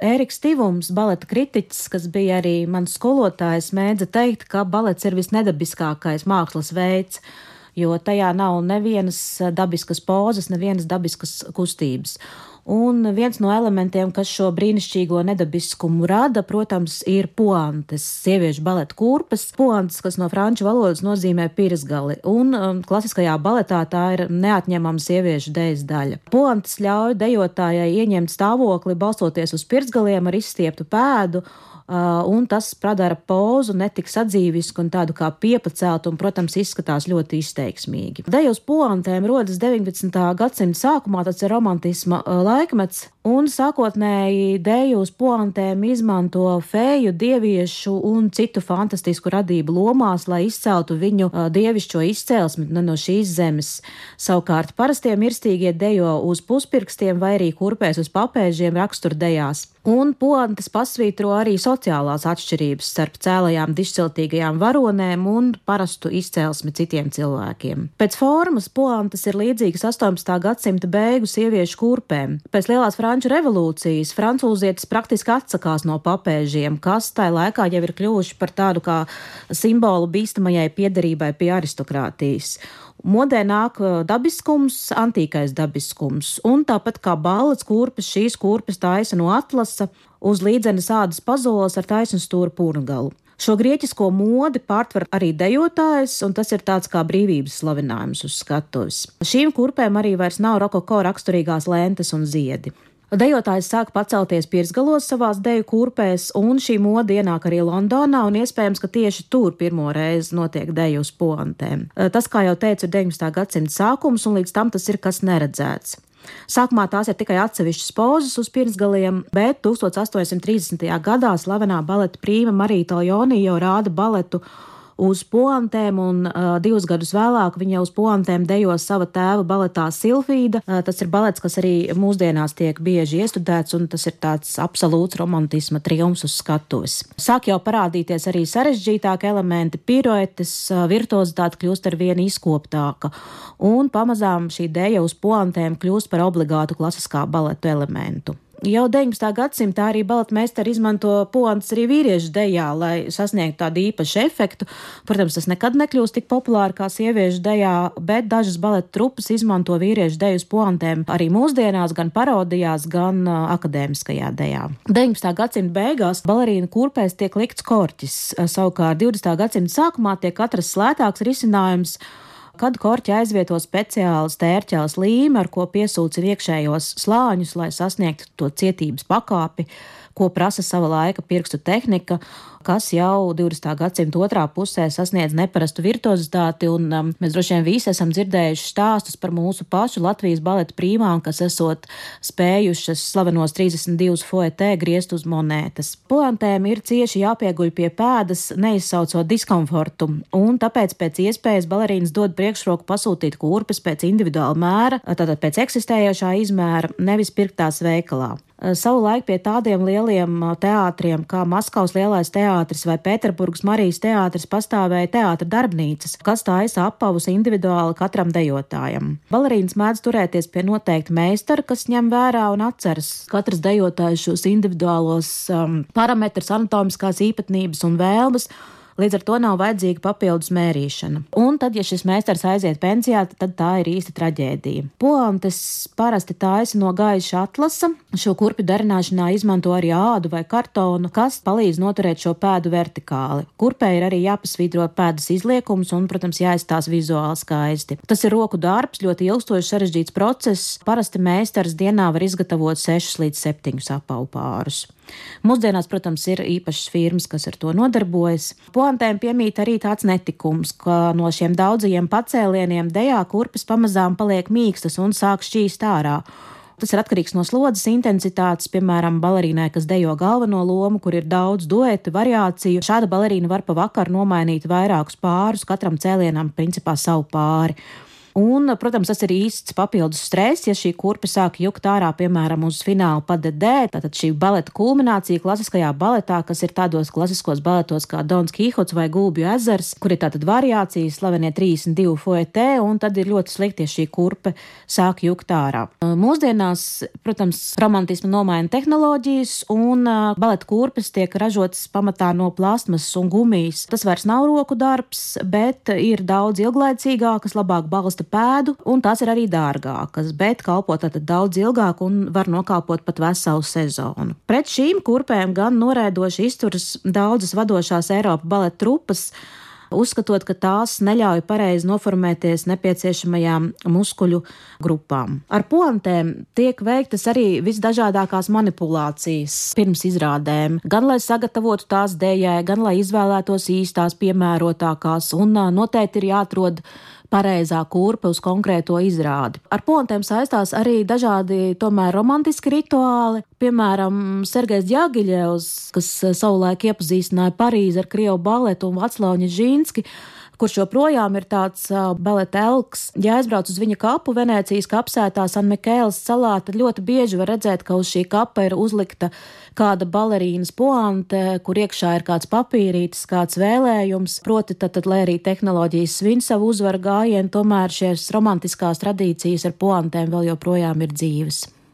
Ēriks Tivums, baleta kritiķis, kas bija arī mans skolotājs, mēdza teikt, ka balets ir visnedabiskākais mākslas veids, jo tajā nav nevienas dabiskas pozas, nevienas dabiskas kustības. Un viens no elementiem, kas šo brīnišķīgo nedabiskumu rada, protams, ir puantes, sieviešu baleta kurpes. Puantes, kas no franču valodas nozīmē pirsgali, un um, klasiskajā baletā tā ir neatņemama sieviešu dēļas daļa. Puantes ļauj dejotājai ieņemt stāvokli, balstoties uz pirsgaliem ar izstieptu pēdu un tas padara pozu netik sadzīvisku un tādu kā piepaceltu, un, protams, izskatās ļoti izteiksmīgi. Dejos poantēm rodas 19. gadsimta sākumā, tas ir romantisma uh, laikmets, un sākotnēji deju uz poantēm izmanto fēju, dieviešu un citu fantastisku radību lomās, lai izceltu viņu uh, dievišķo izcelsmi no šīs zemes. Savukārt parastie mirstīgie dejo uz puspirkstiem vai arī kurpēs uz papēžiem raksturdejās. Un poantes pasvītro arī sociālās atšķirības starp cēlajām dišciltīgajām varonēm un parastu izcelsmi citiem cilvēkiem. Pēc formas poantes ir līdzīgas 18. gadsimta beigu sieviešu kurpēm. Pēc lielās franču revolūcijas francūzietis praktiski atsakās no papēžiem, kas tajā laikā jau ir kļuvuši par tādu kā simbolu bīstamajai piederībai pie aristokrātijas. Modē nāk uh, dabiskums, antīkais dabiskums, un tāpat kā balles kurpes, šīs kurpes taisa no atlasa uz līdzenes ādas pazoles ar taisnu stūra pūngalu. Šo grieķisko modi pārtver arī dejotājs, un tas ir tāds kā brīvības slavinājums uz skatuves. Šīm kurpēm arī vairs nav rokoko raksturīgās lentes un ziedi. Dejotājs sāk pacelties pirsgalos savās deju kurpēs, un šī moda ienāk arī Londonā, un iespējams, ka tieši tur pirmo reizi notiek deju uz poantēm. Tas, kā jau teicu, ir 19. gadsimta sākums, un līdz tam tas ir kas neredzēts. Sākumā tās ir tikai atsevišķas pozas uz pirksgaliem, bet 1830. gadā slavenā baleta prīma Marija Taljoni jau rāda baletu uz poantēm, un uh, divus gadus vēlāk viņa uz poantēm dejo sava tēva baletā Silfīda. Uh, tas ir balets, kas arī mūsdienās tiek bieži iestudēts, un tas ir tāds absolūts romantisma triumfs uz skatuves. Sāk jau parādīties arī sarežģītāki elementi, piroetes, uh, virtuozitāte kļūst ar vienu izkoptāka, un pamazām šī deja uz poantēm kļūst par obligātu klasiskā baleta elementu. Jau 19. gadsimtā arī baletmeistari izmanto poantus arī vīriešu dejā, lai sasniegtu tādu īpašu efektu. Protams, tas nekad nekļūst tik populāri kā sieviešu dejā, bet dažas baleta trupas izmanto vīriešu deju uz poantēm arī mūsdienās, gan parodijās, gan akadēmiskajā dejā. 19. gadsimta beigās balerīna kurpēs tiek likts korķis, savukārt 20. gadsimta sākumā tiek atrasts lētāks risinājums kad korķi aizvieto speciāls tērķels līme, ar ko piesūcina iekšējos slāņus, lai sasniegtu to cietības pakāpi, ko prasa sava laika pirkstu tehnika, kas jau 20. gadsimta otrā pusē sasniedz neparastu virtuozitāti, un um, mēs droši vien visi esam dzirdējuši stāstus par mūsu pašu Latvijas baleta prīmām, kas esot spējušas slavenos 32 foetē griezt uz monētas. Poantēm ir cieši jāpieguļ pie pēdas, neizsaucot diskomfortu, un tāpēc pēc iespējas balerīnas dod priekšroku pasūtīt kurpes pēc individuāla mēra, tātad pēc eksistējošā izmēra, nevis pirktās veikalā. Savulaik pie tādiem lieliem uh, teātriem kā Maskavas lielais teātris, vai Pēterburgas Marijas teātris pastāvēja teātra darbnīcas, kas taisa apavus individuāli katram dejotājam. Balerīns mēdz turēties pie noteikta meistara, kas ņem vērā un atceras katrs dejotājs šos individuālos um, parametrus, anatomiskās īpatnības un vēlmes Līdz ar to nav vajadzīga papildus mērīšana. Un tad, ja šis meistars aiziet pensijā, tad tā ir īsta traģēdija. Poantes parasti taisa no gaiša atlasa. Šo kurpju darināšanā izmanto arī ādu vai kartonu, kas palīdz noturēt šo pēdu vertikāli. Kurpē ir arī jāpasvītro pēdas izliekums un, protams, jāizstās vizuāli skaisti. Tas ir roku darbs, ļoti ilgstošs, sarežģīts process. Parasti meistars dienā var izgatavot 6 līdz 7 apavu pārus. Mūsdienās, protams, ir īpašas firmas, kas ar to nodarbojas. Poantēm piemīt arī tāds netikums, ka no šiem daudzajiem pacēlieniem dejā kurpes pamazām paliek mīkstas un sāk šķīst ārā. Tas ir atkarīgs no slodzes intensitātes, piemēram, balerīnai, kas dejo galveno lomu, kur ir daudz duetu variāciju. Šāda balerīna var pa vakaru nomainīt vairākus pārus, katram cēlienam principā savu pāri. Un, protams, tas ir īsts papildus stress, ja šī kurpe sāk jukt ārā, piemēram, uz fināla padedē. Tātad šī baleta kulminācija klasiskajā baletā, kas ir tādos klasiskos baletos kā Dons Kihots vai Gulbju ezers, kur ir tātad variācijas, slavenie 32 foetē, un tad ir ļoti slikti, ja šī kurpe sāk jukt ārā. Mūsdienās, protams, romantismu nomaina tehnoloģijas, un baleta kurpes tiek ražotas pamatā no plastmasas un gumijas. Tas vairs nav roku darbs, bet ir daudz ilglaicīgākas, labāk balsta atbalsta pēdu, un tās ir arī dārgākas, bet kalpo tātad daudz ilgāk un var nokalpot pat veselu sezonu. Pret šīm kurpēm gan norēdoši izturas daudzas vadošās Eiropas baleta trupas uzskatot, ka tās neļauj pareizi noformēties nepieciešamajām muskuļu grupām. Ar poantēm tiek veiktas arī visdažādākās manipulācijas pirms izrādēm, gan lai sagatavotu tās dējai, gan lai izvēlētos īstās, piemērotākās, un noteikti ir jāatrod pareizā kurpe uz konkrēto izrādi. Ar pontēm saistās arī dažādi tomēr romantiski rituāli. Piemēram, Sergejs Džagiļevs, kas savulaik iepazīstināja Parīzi ar Krievu baletu un Vaclavņa Žīnski, kurš joprojām ir tāds uh, baleta elks. Ja aizbrauc uz viņa kapu Venecijas kapsētā San Mikēlas salā, tad ļoti bieži var redzēt, ka uz šī kapa ir uzlikta kāda balerīnas poante, kur iekšā ir kāds papīrītis, kāds vēlējums. Proti, tad, tad lai arī tehnoloģijas svin savu uzvaru gājienu, tomēr šīs romantiskās tradīcijas ar poantēm vēl joprojām ir dzīves.